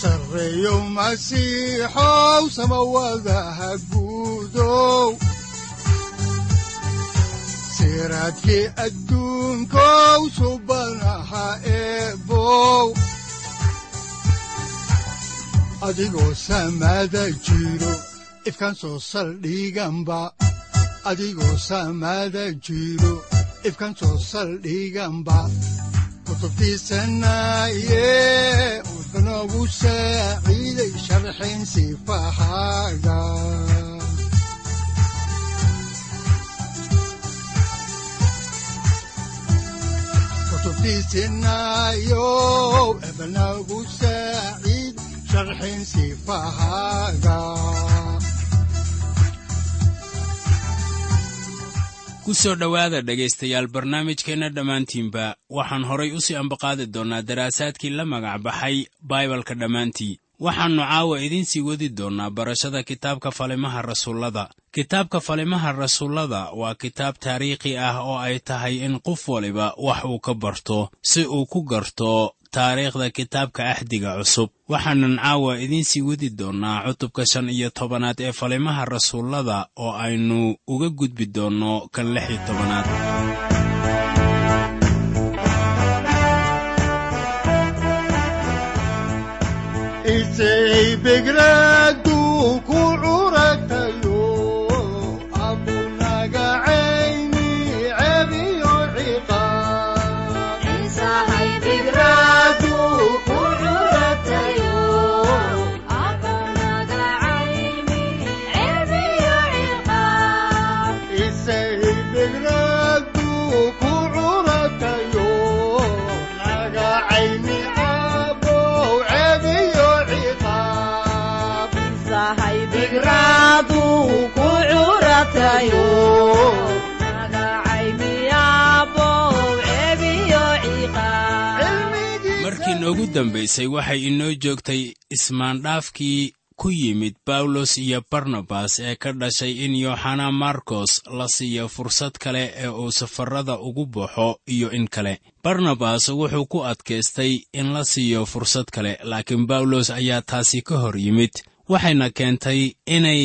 sareyow masiixow samawadaha guudow siraadkii adduunkow jiro ifkan soo saldhiganba soo saldhiganba kutubtiisanaye udanogu saaciiday sharxin sifahaaga kutubtiisinayo ebanagu saaciid sharxin sifahaaga ku soo dhowaada dhegaystayaal barnaamijkeenna dhammaantiinba waxaan horay u sii ambaqaadi doonnaa daraasaadkii la magac baxay baibalka dhammaantii. Waxaannu caawa idiin sii wadi doonnaa barashada kitaabka falimaha rasuullada. Kitaabka falimaha rasuullada waa kitaab taariikhi ah oo ay tahay in qof waliba wax uu ka barto si uu ku garto taariikhda kitaabka axdiga cusub. Waxaanan caawa idiin sii wadi doonnaa cutubka shan iyo tobanaad ee falimaha rasuullada oo aynu uga gudbi doonno kan lix iyo tobanaad dambaysay waxay inoo joogtay ismaandhaafkii ku yimid bawlos iyo barnabas ee ka dhashay in yooxana markos la siiyo fursad kale ee uu safarrada ugu baxo iyo in kale. Barnabas wuxuu ku adkaystay in la siiyo fursad kale laakiin bawlos ayaa taasi ka hor yimid waxayna keentay inay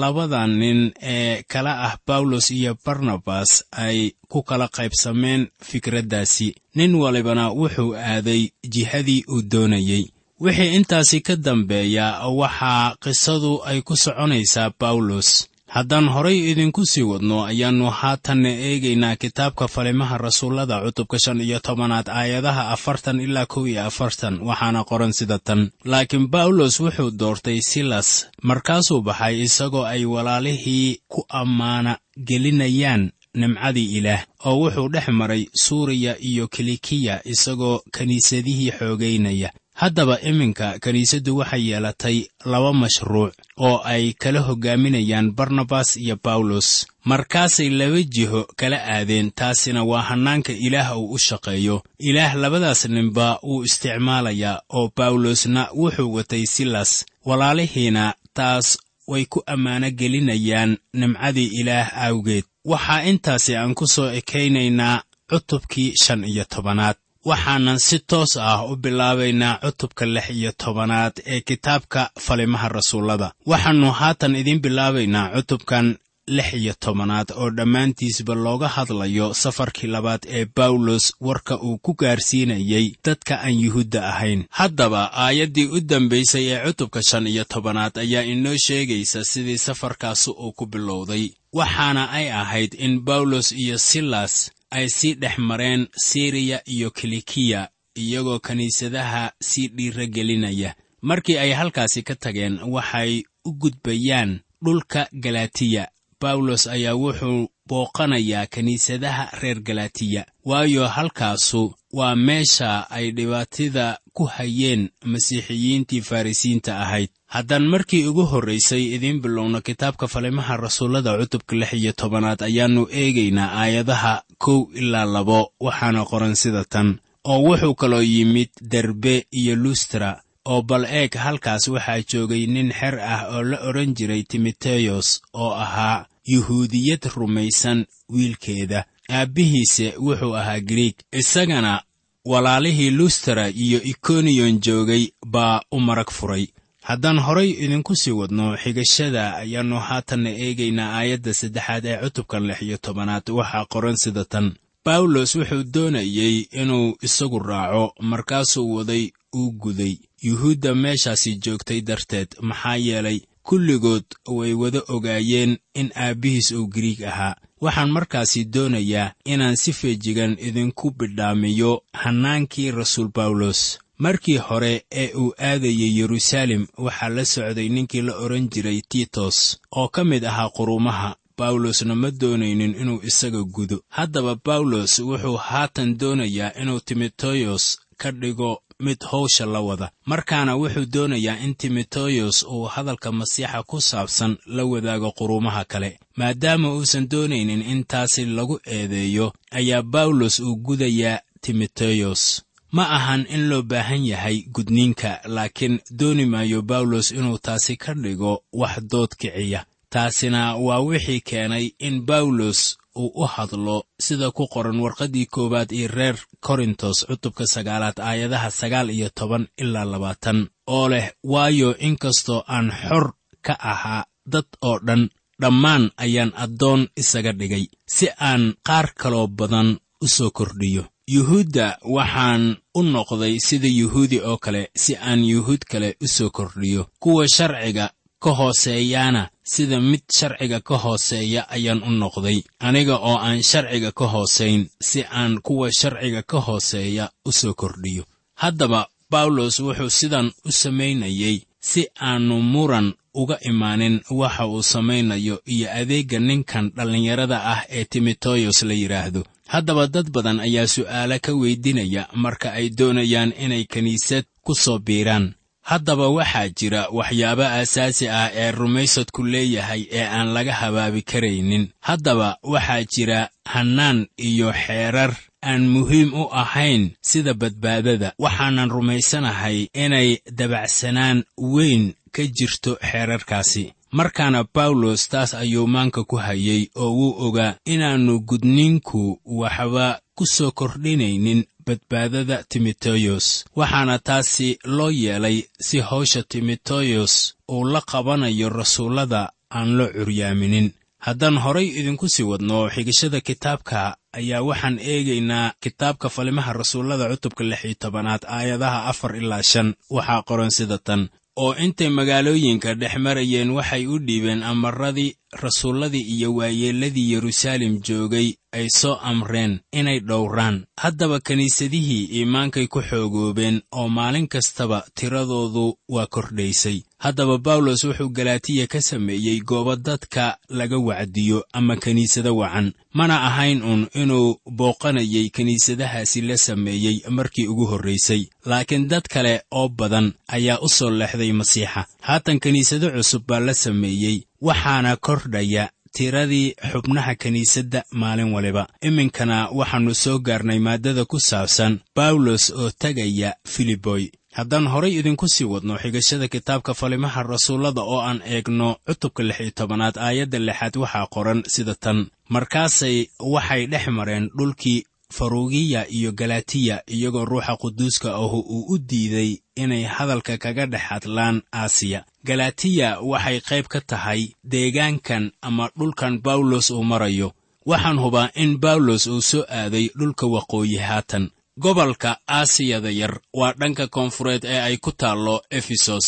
labada nin ee kala ah bawlos iyo barnabas ay ku kala qaybsameen fikraddaasi. Nin walibana wuxuu aaday jihadii uu doonayey wixii intaasi ka dambeeya waxaa qisadu ay ku soconaysaa bawlos haddaan horay idinku sii wadno ayaannu haatanna eegaynaa kitaabka falimaha rasuullada cutubka shan iyo tobanaad aayadaha afartan ilaa kow iyo afartan. Waxaana qoran sida tan. Laakiin bawlos wuxuu doortay silas markaasuu baxay isagoo ay walaalihii ku ammaana gelinayaan nimcadii ilaah oo wuxuu dhex maray suuriya iyo kilikiya isagoo kiniisadihii xoogaynaya. Haddaba iminka kiniisaddu waxay yeelatay laba mashruuc oo ay kala hoggaaminayaan barnabas iyo bawlos markaasay laba jiho kala aadeen taasina waa hannaanka ilaah uu u shaqeeyo. Ilaah labadaas ninba wuu isticmaalayaa oo bawlosna wuxuu watay silas. Walaalihiina taas way ku ammaano gelinayaan nimcadii ilaah awgeed. Waxaa intaasi aan ku soo ekaynaynaa cutubkii shan iyo tobanaad waxaanan si toos ah u bilaabaynaa cutubka lix iyo tobanaad ee kitaabka falimaha rasuullada. Waxaannu haatan idiin bilaabaynaa cutubkan lix iyo tobanaad oo dhammaantiisba looga hadlayo safarkii labaad ee bawlos warka uu ku gaarsiinayey dadka aan yuhuudda ahayn. Haddaba aayaddii u dambaysay ee cutubka shan iyo tobanaad ayaa inoo sheegaysa sidii safarkaasi uu ku bilowday. Waxaana ay ahayd in bawlos iyo silas ay sii dhex mareen siriya iyo kilikiya iyagoo kiniisadaha sii dhiira gelinaya markii ay halkaasi ka tageen waxay u gudbayaan dhulka galatiya bawlos ayaa wuxuu booqanayaa kiniisadaha reer galatiya waayo halkaasu waa meesha ay dhibaatida ku hayeen masiixiyiintii farrisiinta ahayd haddaan markii ugu horraysay idiin bilowno kitaabka falimaha rasuullada cutubka lix iyo tobanaad ayaannu eegaynaa aayadaha kow ilaa labo waxaana qoran sida tan oo wuxuu kaloo yimid derbe iyo lustra oo bal eeg halkaas waxaa joogay nin xer ah oo la odhan jiray timoteyos oo ahaa yuhuudiyad rumaysan wiilkeeda. Aabbihiise wuxuu ahaa griig isagana walaalihii lustara iyo ikoniyon joogay baa u marag furay haddaan horay idinku sii wadno xigashada ayaannu haatanna eegaynaa aayadda saddexaad ee cutubkan lix iyo tobanaad. Waxaa qoran sida tan. Bawlos wuxuu doonayey inuu isagu raaco markaasuu waday uu guday. Yuhuudda meeshaasi joogtay darteed maxaa yeelay kulligood way wada ogaayeen in aabbihiis uu giriig ahaa. Waxaan markaasi doonayaa inaan si feejigan idinku bidhaamiyo hannaankii rasuul bawlos markii hore ee uu aadayey yeruusaalem waxaa la socday ninkii la odhan jiray tiitos oo ka mid ahaa quruumaha bawlosna ma doonaynin inuu isaga gudo. Haddaba bawlos wuxuu haatan doonayaa inuu timoteyos ka dhigo mid hawsha la wada markaana wuxuu doonayaa in timoteyos uu hadalka masiixa ku saabsan la wadaago quruumaha kale. Maadaama uusan doonaynin in taasi lagu eedeeyo ayaa bawlos uu gudayaa timoteyos ma ahan in loo baahan yahay gudniinka laakiin dooni maayo bawlos inuu taasi ka dhigo wax dood kiciya. Taasina waa wixii keenay in bawlos uu u hadlo sida ku qoran warqaddii koowaad iyo reer korintos cutubka sagaalaad aayadaha sagaal iyo toban ilaa labaatan oo leh waayo inkastoo aan xor ka ahaa dad oo dhan dhammaan ayaan addoon isaga dhigay si aan qaar kaloo badan u soo kordhiyo yuhuudda waxaan u noqday sida yuhuudi oo kale si aan yuhuud kale u soo kordhiyo. Kuwa sharciga ka hooseeyaana sida mid sharciga ka hooseeya ayaan u noqday. Aniga oo aan sharciga ka hoosayn si aan kuwa sharciga ka hooseeya u soo kordhiyo. Haddaba bawlos wuxuu sidan u samaynayey si aannu muran uga imaanin waxa uu samaynayo iyo adeegga ninkan dhallinyarada ah ee timoteyos la yidhaahdo haddaba dad badan ayaa su'aalo ka weydinaya marka ay doonayaan inay kiniisad ku soo biiraan. Haddaba waxaa jira waxyaabo aasaasi ah ee rumaysadku leeyahay ee aan laga habaabi karaynin. Haddaba waxaa jira hannaan iyo xeerar aan muhiim u ahayn sida badbaadada waxaanan rumaysanahay inay dabacsanaan weyn ka jirto xeerarkaasi. Markaana bawlos taas ayuu maanka ku hayey oo wuu ogaa inaannu gudniinku waxba ku soo kordhinaynin badbaadada timoteyos waxaana taasi loo yeelay si hawsha timoteyos uu la qabanayo rasuullada aan loo curyaaminin. Haddaan horay idinku sii wadno xigashada kitaabka ayaa waxaan eegaynaa kitaabka falimaha rasuullada cutubka lix iyo tobanaad aayadaha afar ilaa shan. Waxaa qoran sida tan oo intay magaalooyinka dhex marayeen waxay u dhiibeen amarradii rasuulladii iyo waayeelladii yeruusaalem joogay ay soo amreen inay dhowraan. Haddaba kiniisadihii iimaankay ku xoogoobeen oo maalin kastaba tiradoodu waa kordhaysay. Haddaba bawlos wuxuu galaatiya ka sameeyey goobo dadka laga wacdiyo ama kiniisado wacan. Mana ahayn uun inuu booqanayay kiniisadahaasi la sameeyey markii ugu horraysay laakiin dad kale oo badan ayaa u soo leexday masiixa. Haatan kiniisado cusub baa la sameeyey waxaana kordhaya tiradii xubnaha kiniisadda maalin waliba. Iminkana waxaannu soo gaarnay maaddada ku saabsan bawlos oo tegaya filiboy. Haddaan horay idinku sii wadno xigashada kitaabka falimaha rasuullada oo aan eegno cutubka lix iyo tobanaad aayadda lixaad waxaa qoran sida tan. Markaasay waxay dhex mareen dhulkii farugiya iyo galatiya iyagoo ruuxa quduuska ahu uu u diiday inay hadalka kaga dhex hadlaan aasiya. Galatiya waxay qayb ka tahay deegaankan ama dhulkan bawlos uu marayo. Waxaan hubaa in bawlos uu soo aaday dhulka waqooyi haatan. Gobolka aasiyada yar waa dhanka koonfureed ee ay ku taallo efesos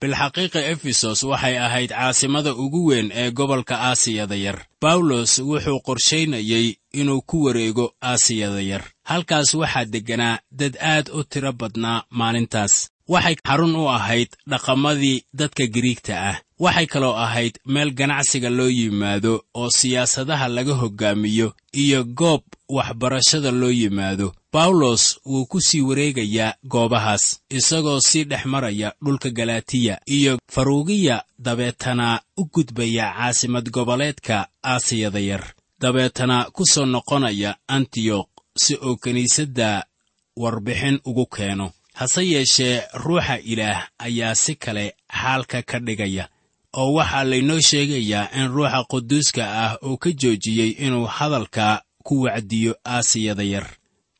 bilxaqiiqa efesos waxay ahayd caasimada ugu weyn ee gobolka aasiyada yar. Bawlos wuxuu qorshaynayey inuu ku wareego aasiyada yar. Halkaas waxaa degganaa dad aad u tiro badnaa maalintaas. Waxay xarun u ahayd dhaqamadii dadka giriigta ah. Waxay kaloo ahayd meel ganacsiga loo yimaado oo siyaasadaha laga hoggaamiyo iyo goob waxbarashada loo yimaado. Bawlos wuu ku sii wareegayaa goobahaas isagoo sii dhex maraya dhulka galatiya iyo faruugiya dabeetana u gudbaya caasimad goboleedka aasiyada yar dabeetana ku soo noqonaya antiyokh si uu kiniisadda warbixin ugu keeno. Hase yeeshee ruuxa ilaah ayaa si kale xaalka ka dhigaya oo waxaa laynoo sheegayaa in ruuxa quduuska ah uu ka joojiyey inuu hadalka ku wacdiyo aasiyada yar.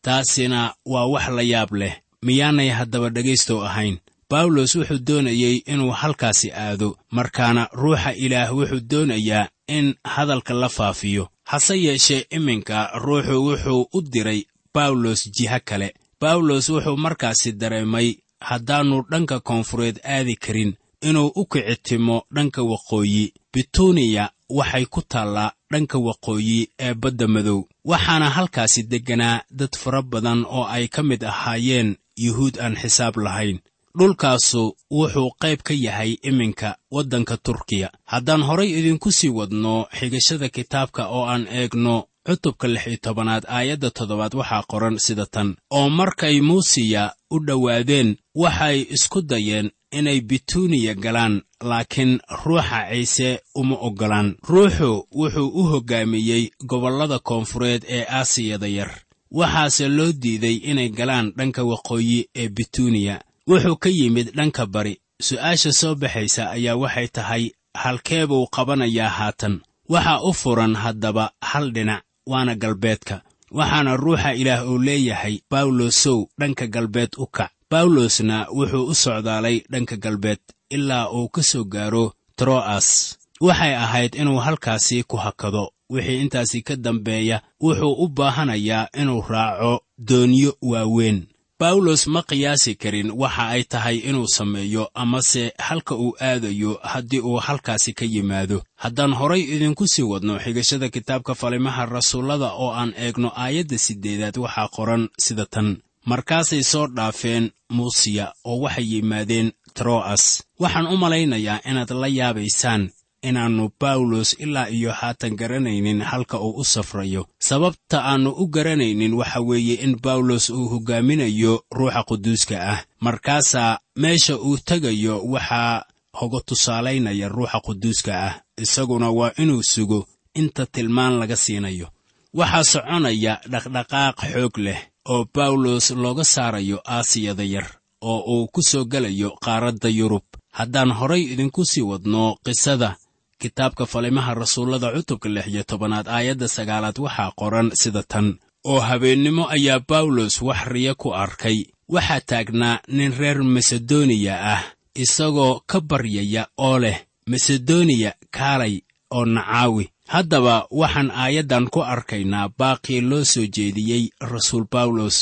Taasina waa wax la yaab leh miyaanay haddaba dhegaystow ahayn. Bawlos wuxuu doonayey inuu halkaasi aado markaana ruuxa ilaah wuxuu doonayaa in hadalka la faafiyo hase yeeshee iminka ruuxu wuxuu u diray bawlos jiho kale. Bawlos wuxuu markaasi dareemay haddaannu dhanka koonfureed aadi karin inuu u kicitimo dhanka waqooyi. Bituniya waxay ku taallaa dhanka waqooyi ee badda madow. Waxaana halkaasi degganaa dad fara badan oo ay ka mid ahaayeen yuhuud aan xisaab lahayn dhulkaasu wuxuu qayb ka yahay iminka waddanka turkiya. Haddaan horay idinku sii wadno xigashada kitaabka oo aan eegno cutubka lix iyo tobanaad aayadda toddobaad waxaa qoran sida tan. Oo markay muusiya u dhowaadeen waxay isku dayeen inay bituniya galaan laakiin ruuxa ciise uma oggolaan. Ruuxu wuxuu u hoggaamiyey gobollada koonfureed ee aasiyada yar waxaase loo diiday inay galaan dhanka waqooyi ee bituniya wuxuu ka yimid dhanka bari. Su'aasha soo baxaysa ayaa waxay tahay halkee buu qabanayaa haatan. Waxaa u furan haddaba hal dhinac waana galbeedka. Waxaana ruuxa ilaah uu leeyahay bawlosow dhanka galbeed u kac. Bawlosna wuxuu u socdaalay dhanka galbeed ilaa uu ka soo gaaro tro'as. Waxay ahayd inuu halkaasi ku hakado. Wixii intaasi ka dambeeya wuxuu u baahanayaa inuu raaco doonyo waaweyn bawlos ma qiyaasi karin waxa ay tahay inuu sameeyo amase halka uu aadayo haddii uu halkaasi ka yimaado. Haddaan horay idinku sii wadno xigashada kitaabka falimaha rasuullada oo aan eegno aayadda siddeedaad waxaa qoran sida tan. Markaasay soo dhaafeen muusiya oo waxay yimaadeen tro'as. Waxaan u malaynayaa inaad la yaabaysaan inaannu bawlos ilaa iyo haatan garanaynin halka uu u safrayo. Sababta aannu u garanaynin waxa weeye in bawlos uu hoggaaminayo ruuxa quduuska ah. Markaasaa meesha uu tegayo waxaa hoga tusaalaynaya ruuxa quduuska ah isaguna waa inuu sugo inta tilmaan laga siinayo. Waxaa soconaya dhaqdhaqaaq xoog leh oo bawlos looga saarayo aasiyada yar oo uu ku soo gelayo qaaradda yurub. Haddaan horay idinku sii wadno qisada kitaabka falimaha rasuullada cutubka lix iyo tobanaad aayadda sagaalaad waxaa qoran sida tan oo habeennimo ayaa bawlos wax riya ku arkay. Waxaa taagnaa nin reer masedoniya ah isagoo ka baryaya oo leh masedoniya kaalay oo nacaawi. Haddaba waxaan aayaddan ku arkaynaa baaqii loo soo jeediyey rasuul bawlos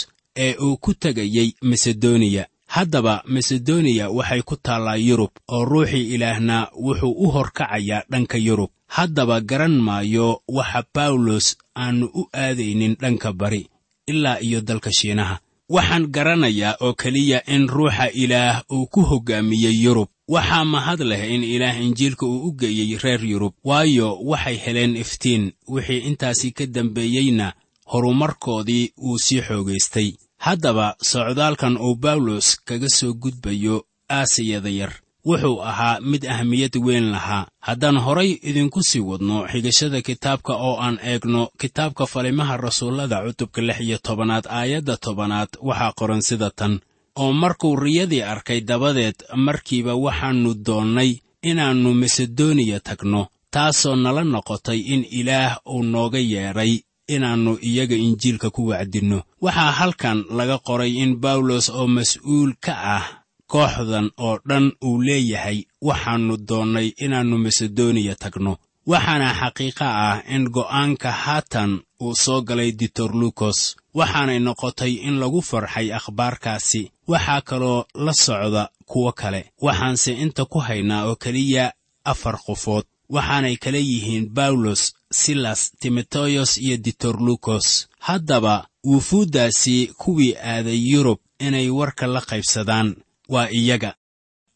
ee uu ku tegayey masedoniya haddaba masedoniya waxay ku taallaa yurub oo ruuxii ilaahna wuxuu u horkacayaa dhanka yurub. Haddaba garan maayo waxa bawlos aannu u aadaynin dhanka bari ilaa iyo dalka shiinaha. Waxaan garanayaa oo keliya in ruuxa ilaah uu ku hoggaamiyey yurub. Waxaa mahad leh in ilaah injiilka uu u geeyey reer yurub waayo waxay heleen iftiin wixii intaasii ka dambeeyeyna horumarkoodii wuu sii xoogaystay haddaba socdaalkan uu bawlos kaga soo gudbayo aasiyada yar wuxuu ahaa mid ahmiyad weyn lahaa. Haddaan horay idinku sii wadno xigashada kitaabka oo aan eegno kitaabka falimaha rasuullada cutubka lix iyo tobanaad aayadda tobanaad waxaa qoran sida tan. Oo markuu riyadii arkay dabadeed markiiba waxaannu doonnay inaannu masedoniya tagno taasoo nala noqotay in ilaah uu nooga yeedhay inaannu iyaga injiilka ku wacdinno. Waxaa halkan laga qoray in bawlos oo mas'uul ka ah kooxdan oo dhan uu leeyahay waxaannu doonnay inaannu masedoniya tagno. Waxaana xaqiiqa ah in go'aanka haatan uu soo galay ditorlukos waxaanay noqotay in lagu farxay akhbaarkaasi. Waxaa kaloo la socda kuwo kale. Waxaanse inta ku haynaa oo keliya afar qofood. Waxaanay kala yihiin bawlos silas timoteyos iyo ditorlukos haddaba wufuuddaasi kuwii aaday yurub inay warka la qaybsadaan. Waa iyaga.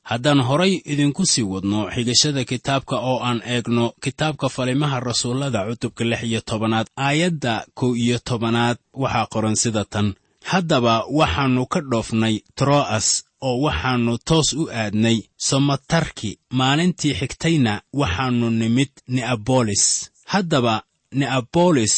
Haddaan horay idinku sii wadno xigashada kitaabka oo aan eegno kitaabka falimaha rasuullada cutubka lix iyo tobanaad aayadda kow iyo tobanaad waxaa qoran sida tan. Haddaba waxaannu ka dhoofnay tro'as oo waxaannu toos u aadnay somatarki maalintii xigtayna waxaannu nimid neabolis haddaba neabolis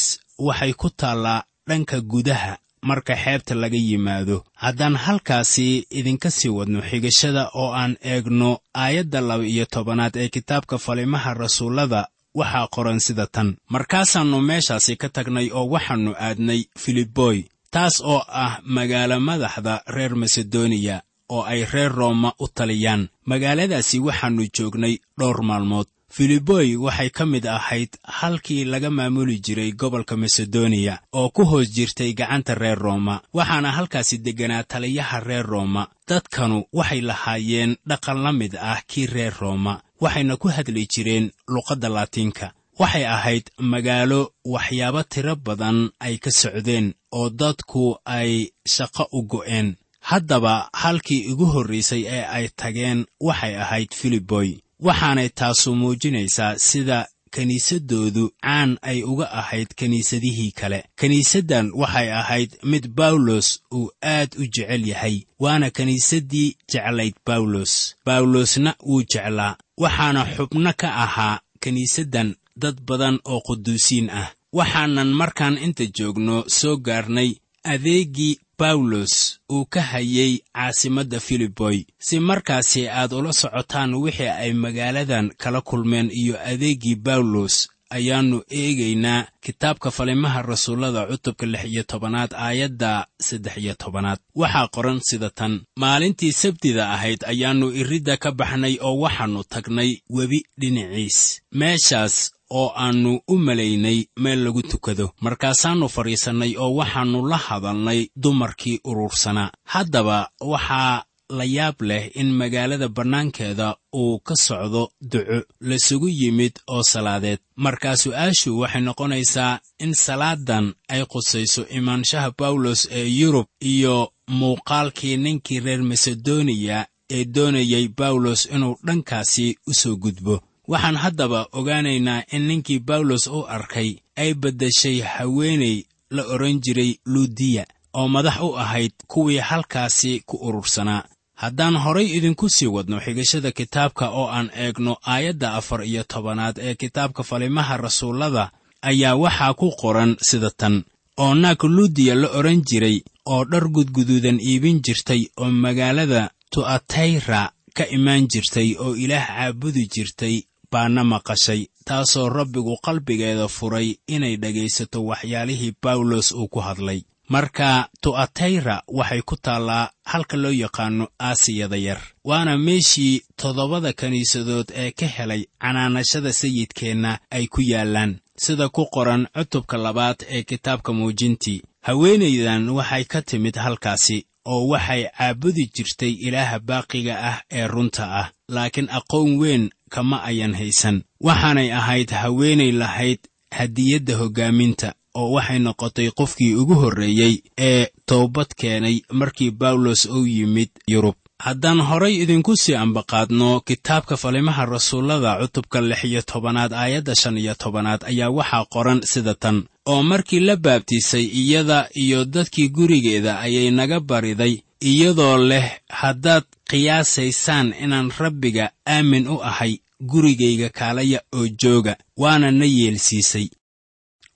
waxay ku taallaa dhanka gudaha marka xeebta laga yimaado. Haddaan halkaasi idinka sii wadno xigashada oo aan eegno aayadda laba iyo tobanaad ee kitaabka falimaha rasuullada waxaa qoran sida tan. Markaasaannu meeshaasi ka tagnay oo waxaannu aadnay filiboy taas oo ah magaalo madaxda reer masedoniya oo ay reer rooma u taliyaan. Magaaladaasi waxaannu joognay dhowr maalmood filiboy waxay ka mid ahayd halkii laga maamuli jiray gobolka masedoniya oo ku hoos jirtay gacanta reer rooma waxaana halkaasi degganaa taliyaha reer rooma. Dadkanu waxay lahaayeen dhaqan la mid ah kii reer rooma waxayna ku hadli jireen luqadda laatiinka waxay ahayd magaalo waxyaabo tiro badan ay ka socdeen oo dadku ay shaqo u go'een. Haddaba halkii ugu horraysay ee ay tageen waxay ahayd filiboy waxaanay taasu muujinaysaa sida kiniisaddoodu caan ay uga ahayd kiniisadihii kale. Kiniisaddan waxay ahayd mid bawlos uu aad u jecel yahay waana kiniisaddii jeclayd bawlos bawlosna wuu jeclaa waxaana xubno ka ahaa kiniisaddan dad badan oo quduusiin ah. Waxaanan markaan inta joogno soo gaarnay adeeggii bawlos uu ka hayay caasimadda filiboy si markaasi aad ula socotaan wixii ay magaaladan kala kulmeen iyo adeeggii bawlos ayaannu eegaynaa kitaabka falimaha rasuullada cutubka lix iyo tobanaad aayadda saddex iyo tobanaad. Waxaa qoran sida tan maalintii sabtida ahayd ayaannu iridda ka baxnay oo waxaannu tagnay webi dhinaciis. Meeshaas oo aannu u malaynay meel lagu tukado. Markaasaannu fadhiisannay oo waxaannu la hadalnay dumarkii urursanaa haddaba waxaa la yaab leh in magaalada bannaankeeda uu ka socdo duco lasugu yimid oo salaadeed. Markaa su'aashu waxay noqonaysaa in salaadan ay qusayso imaanshaha bawlos ee yurub iyo muuqaalkii ninkii reer masedoniya ee doonayay bawlos inuu dhankaasi u soo gudbo waxaan haddaba ogaanaynaa in ninkii bawlos u arkay ay beddeshay haweenay la odhan jiray luudiya oo madax u ahayd kuwii halkaasi ku urursanaa. Haddaan horay idinku sii wadno xigashada kitaabka oo aan eegno aayadda afar iyo tobanaad ee kitaabka falimaha rasuullada ayaa waxaa ku qoran sida tan. Oo naag luudiya la odhan jiray oo dhar gudguduudan iibin jirtay oo magaalada tu'atayra ka imaan jirtay oo ilaah caabudi jirtay baana maqashay taasoo rabbigu qalbigeeda furay inay dhegaysato waxyaalihii bawlos uu ku hadlay. Marka tu'atayra waxay ku taallaa halka loo yaqaanno aasiyada yar waana meeshii toddobada kiniisadood ee ka helay canaanashada sayidkeenna ay ku yaallaan. Sida ku qoran cutubka labaad ee kitaabka muujintii haweenaydan waxay ka timid halkaasi oo waxay caabudi jirtay ilaaha baaqiga ah ee runta ah laakiin aqoon weyn kama ayan haysan. Waxaanay ahayd haweenay lahayd hadiyadda hoggaaminta oo waxay noqotay qofkii ugu horreeyey ee toobad keenay markii bawlos uu yimid yurub. Haddaan horay idinku sii ambaqaadno kitaabka falimaha rasuullada cutubka lix iyo tobanaad aayadda shan iyo tobanaad ayaa waxaa qoran sida tan oo markii la baabtiisay iyada iyo dadkii gurigeeda ayay naga bariday iyadoo leh haddaad qiyaasaysaan inaan rabbiga aamin u ahay gurigayga kaalaya oo jooga waana na yeelsiisay.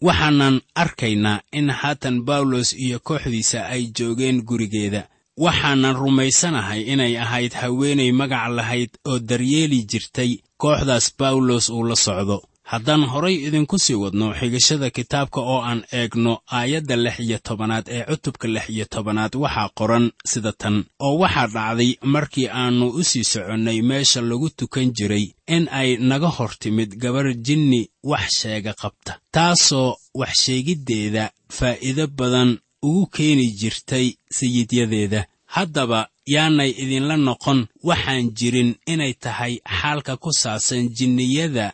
Waxaanan arkaynaa in haatan bawlos iyo kooxdiisa ay joogeen gurigeeda. Waxaanan rumaysanahay inay ahayd haweenay magac lahayd oo daryeeli jirtay kooxdaas bawlos uu la socdo haddaan horay idinku sii wadno xigashada kitaabka oo aan eegno aayadda lix iyo tobanaad ee cutubka lix iyo tobanaad waxaa qoran sida tan oo waxaa dhacday markii aannu u sii soconnay meesha lagu tukan jiray in ay naga hor timid gabar jinni wax sheega qabta taasoo waxsheegiddeeda faa'iido badan ugu keeni jirtay sayidyadeeda haddaba yaanay idinla noqon waxaan jirin inay tahay xaalka ku saabsan jinniyada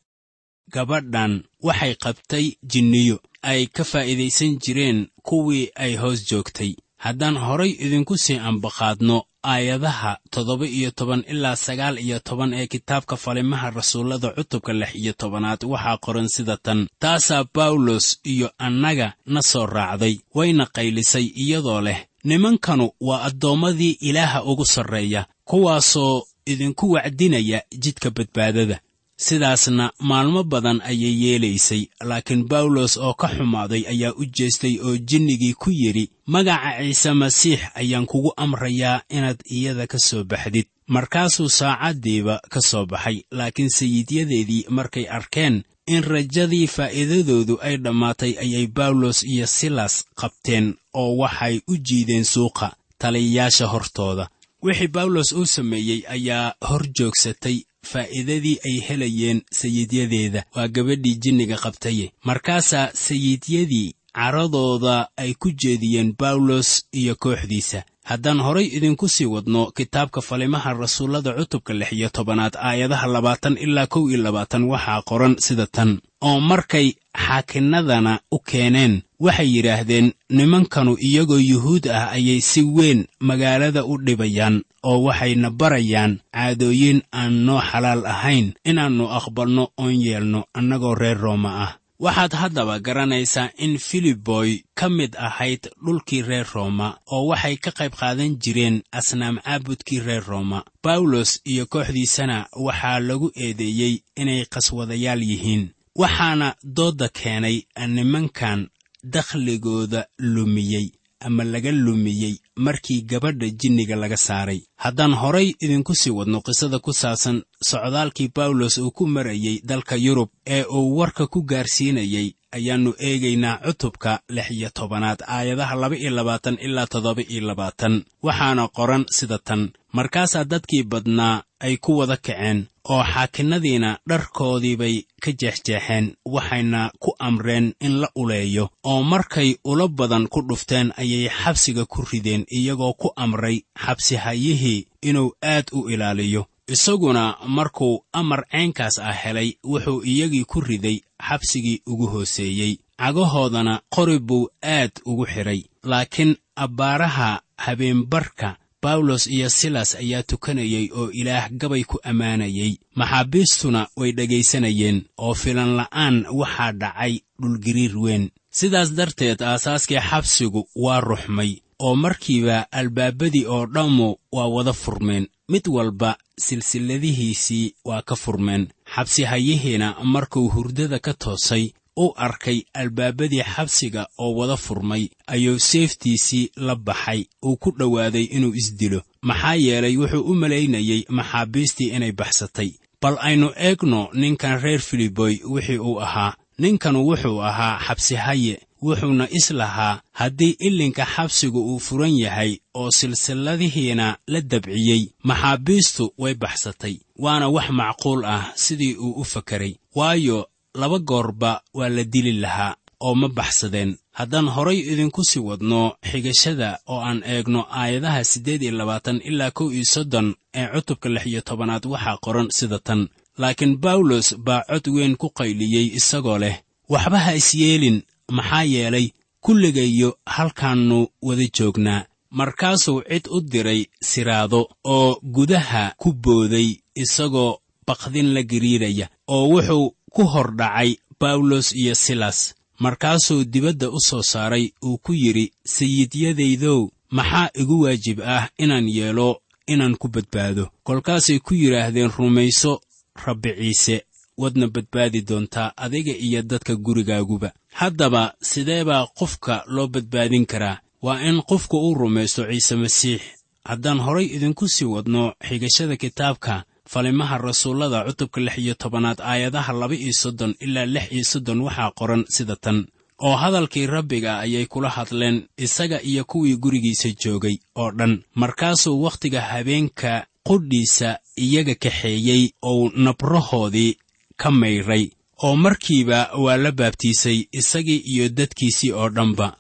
gabadhan waxay qabtay jinniyo. Ay ka faa'iidaysan jireen kuwii ay hoos joogtay. Haddaan horay idinku sii ambaqaadno aayadaha toddoba iyo toban ilaa sagaal iyo toban ee kitaabka falimaha rasuullada cutubka lix iyo tobanaad waxaa qoran sida tan. Taasaa bawlos iyo annaga na soo raacday wayna qaylisay iyadoo leh nimankanu waa addoommadii ilaaha ugu sarreeya kuwaasoo idinku wacdinaya jidka badbaadada sidaasna maalmo badan ayay yeelaysay laakiin bawlos oo ka xumaaday ayaa u jeestay oo jinnigii ku yidhi magaca ciise masiix ayaan kugu amrayaa inaad iyada ka soo baxdid. Markaasuu saacaddiiba ka soo baxay laakiin sayidyadeedii markay arkeen in rajadii faa'iidadoodu ay dhammaatay ayay bawlos iyo silas qabteen oo waxay u jiideen suuqa taliyayaasha hortooda. Wixii bawlos uu sameeyey ayaa hor joogsatay faa'iidadii ay helayeen sayidyadeeda. Waa gabadhii jinniga qabtaye markaasaa sayidyadii caradooda ay ku jeediyeen bawlos iyo kooxdiisa. Haddaan horay idinku sii wadno kitaabka falimaha rasuullada cutubka lix iyo tobanaad aayadaha labaatan ilaa kow iyo labaatan waxaa qoran sida tan. Oo markay xaakinnadana u keeneen waxay yidhaahdeen nimankanu iyagoo yuhuud ah ayay si weyn magaalada u dhibayaan oo waxayna barayaan caadooyin aan noo xalaal ahayn inaannu aqbalno oon yeelno annagoo reer rooma ah waxaad haddaba garanaysaa in filiboy ka mid ahayd dhulkii reer rooma oo waxay ka qayb qaadan jireen asnaam caabudkii reer rooma. Bawlos iyo kooxdiisana waxaa lagu eedeeyey inay qaswadayaal yihiin waxaana doodda keenay nimankan dakhligooda lumiyey ama laga lumiyey markii gabadha jinniga laga saaray. Haddaan horay idinku sii wadno qisada ku saabsan socdaalkii bawlos uu ku marayey dalka yurub ee uu warka ku gaarsiinayey ayaannu eegaynaa cutubka lix iyo tobanaad aayadaha laba iyo labaatan ilaa toddoba iyo labaatan. Waxaana qoran sida tan markaasaa dadkii badnaa ay ku wada kaceen oo xaakinnadiina dharkoodiibay ka jeexjeexeen waxayna ku amreen in la uleeyo oo markay ula badan ku dhufteen ayay xabsiga ku rideen iyagoo ku amray xabsihayihii inuu aad u ilaaliyo isaguna markuu amar ceenkaas ah helay wuxuu iyagii ku riday xabsigii ugu hooseeyey. Cagahoodana qori buu aad ugu xidhay laakiin abbaaraha habeenbarka bawlos iyo silas ayaa tukanayey oo ilaah gabay ku ammaanayey maxaabiistuna way dhegaysanayeen oo filan la'aan waxaa dhacay dhulgiriir weyn. Sidaas darteed aasaaskii xabsigu waa ruxmay oo markiiba albaabadii oo dhammu waa wada furmeen mid walba silsilladihiisii waa ka furmeen. Xabsihayihiina markuu hurdada ka toosay u arkay albaabadii xabsiga oo wada furmay ayuu seeftiisii la baxay uu ku dhowaaday inuu isdilo maxaa yeelay wuxuu u malaynayey maxaabiistii inay baxsatay. Bal aynu eegno ninkan reer filiboy wixii uu ahaa. Ninkanu wuxuu ahaa xabsihaye wuxuuna is lahaa haddii ilinka xabsigu uu furan yahay oo silsilladihiina la dabciyey. Maxaabiistu way baxsatay waana wax macquul ah sidii uu u fakaray waayo laba goorba waa la dili lahaa oo ma baxsadeen. Haddaan horay idinku sii wadno xigashada oo aan eegno aayadaha siddeed iyo labaatan ilaa kow iyo soddon ee cutubka lix iyo tobanaad waxaa qoran sida tan. Laakiin bawlos baa cod weyn ku qayliyey isagoo leh waxba ha isyeelin maxaa yeelay kulligayo halkaannu wada joognaa. Markaasuu cid u diray siraado oo gudaha ku booday isagoo baqdin la giriiraya oo wuxuu ku hor dhacay bawlos iyo silas. Markaasuu dibadda u soo saaray uu ku yidhi sayidyadaydow maxaa igu waajib ah inaan yeelo inaan ku badbaado? Kolkaasay ku yidhaahdeen rumayso rabbi ciise wadna badbaadi doontaa adiga iyo dadka gurigaaguba. Haddaba sidee baa qofka loo badbaadin karaa? Waa in qofku uu rumaysto ciise masiix. Haddaan horay idinku sii wadno xigashada kitaabka falimaha rasuullada cutubka lix iyo tobanaad aayadaha laba iyo soddon ilaa lix iyo soddon waxaa qoran sida tan. Oo hadalkii rabbiga ayay kula hadleen isaga iyo kuwii gurigiisa joogay oo dhan. Markaasuu wakhtiga habeenka qudhiisa iyaga kaxeeyey ou nabrahoodii ka mayray oo markiiba waa la baabtiisay isagii iyo dadkiisii oo dhanba.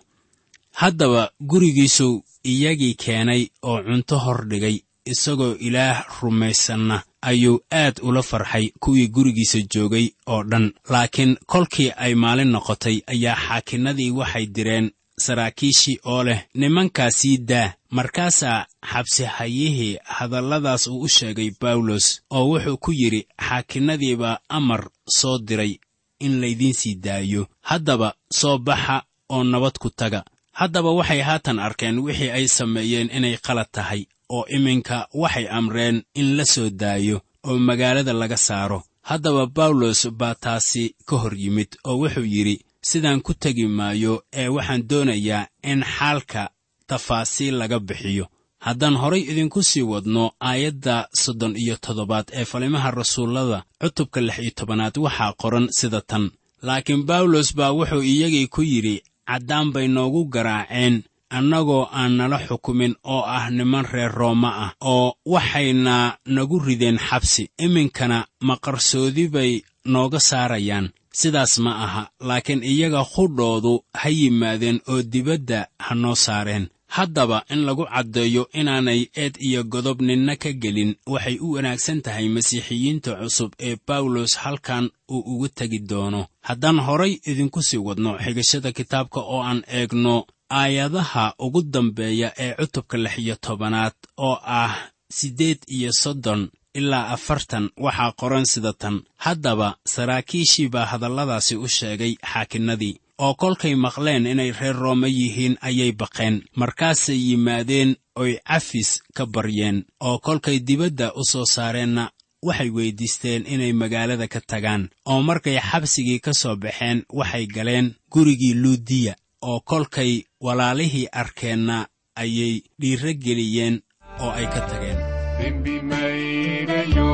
Haddaba gurigiisuu iyagii keenay oo cunto hor dhigay isagoo ilaah rumaysanna ayuu aad ula farxay kuwii gurigiisa joogay oo dhan. Laakiin kolkii ay maalin noqotay ayaa xaakinnadii waxay direen saraakiishii oo leh nimankaa sii daa markaasaa xabsihayihii hadalladaas uu u sheegay bawlos oo wuxuu ku yidhi xaakinnadiibaa amar soo diray in laydiin sii daayo. Haddaba soo baxa oo nabad ku taga. Haddaba waxay haatan arkeen wixii ay sameeyeen inay qalad tahay oo iminka waxay amreen in la soo daayo oo magaalada laga saaro. Haddaba bawlos baa taasi ka hor yimid oo wuxuu yidhi sidaan ku tegi maayo ee waxaan doonayaa in xaalka tafaasiil laga bixiyo. Haddaan horay idinku sii wadno aayadda soddon iyo toddobaad ee falimaha rasuullada cutubka lix iyo tobanaad waxaa qoran sida tan. Laakiin bawlos baa wuxuu iyagii ku yidhi caddaan bay noogu garaaceen annagoo aan nala xukumin oo ah niman reer rooma ah oo waxayna nagu rideen xabsi. Iminkana maqarsoodi bay nooga saarayaan sidaas ma aha laakiin iyaga qudhoodu ha yimaadeen oo dibadda ha noo saareen. Haddaba in lagu caddeeyo inaanay eed iyo godob ninna ka gelin waxay u wanaagsan tahay masiixiyiinta cusub ee bawlos halkan uu ugu tegi doono. Haddaan horay idinku sii wadno xigashada kitaabka oo aan eegno aayadaha ugu dambeeya ee cutubka lix iyo tobanaad oo ah siddeed iyo soddon ilaa afartan waxaa qoran sida tan. Haddaba saraakiishii baa hadalladaasi u sheegay xaakinnadii oo kolkay maqleen inay reer roome yihiin ayay baqeen. Markaasay yimaadeen oy cafis ka baryeen. Oo kolkay dibadda u soo saareenna waxay weyddiisteen inay magaalada ka tagaan. Oo markay xabsigii ka soo baxeen waxay galeen gurigii luudiya. Oo kolkay walaalihii arkeenna ayay dhiirro geliyeen oo ay ka tageen dembi mayrayo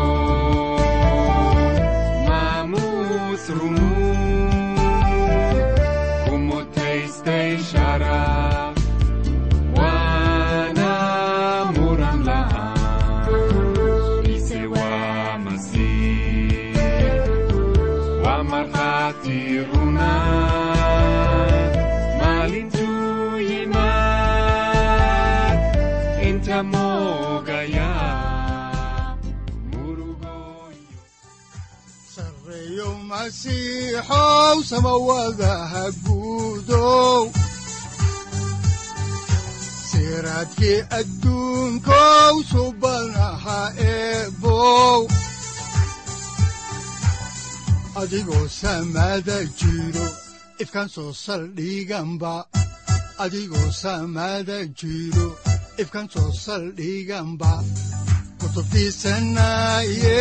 maamuus runuu kumutaystay sharaf waana muran la'aan ise waa masiix waa markhaati runa masiixow samawadaha guudow siraadkii adduunkow subanaha eebow adigoo samada jiro ifkan soo saldhiganba adigoo samada jiro ifkan soo saldhiganba kutubtiisanaye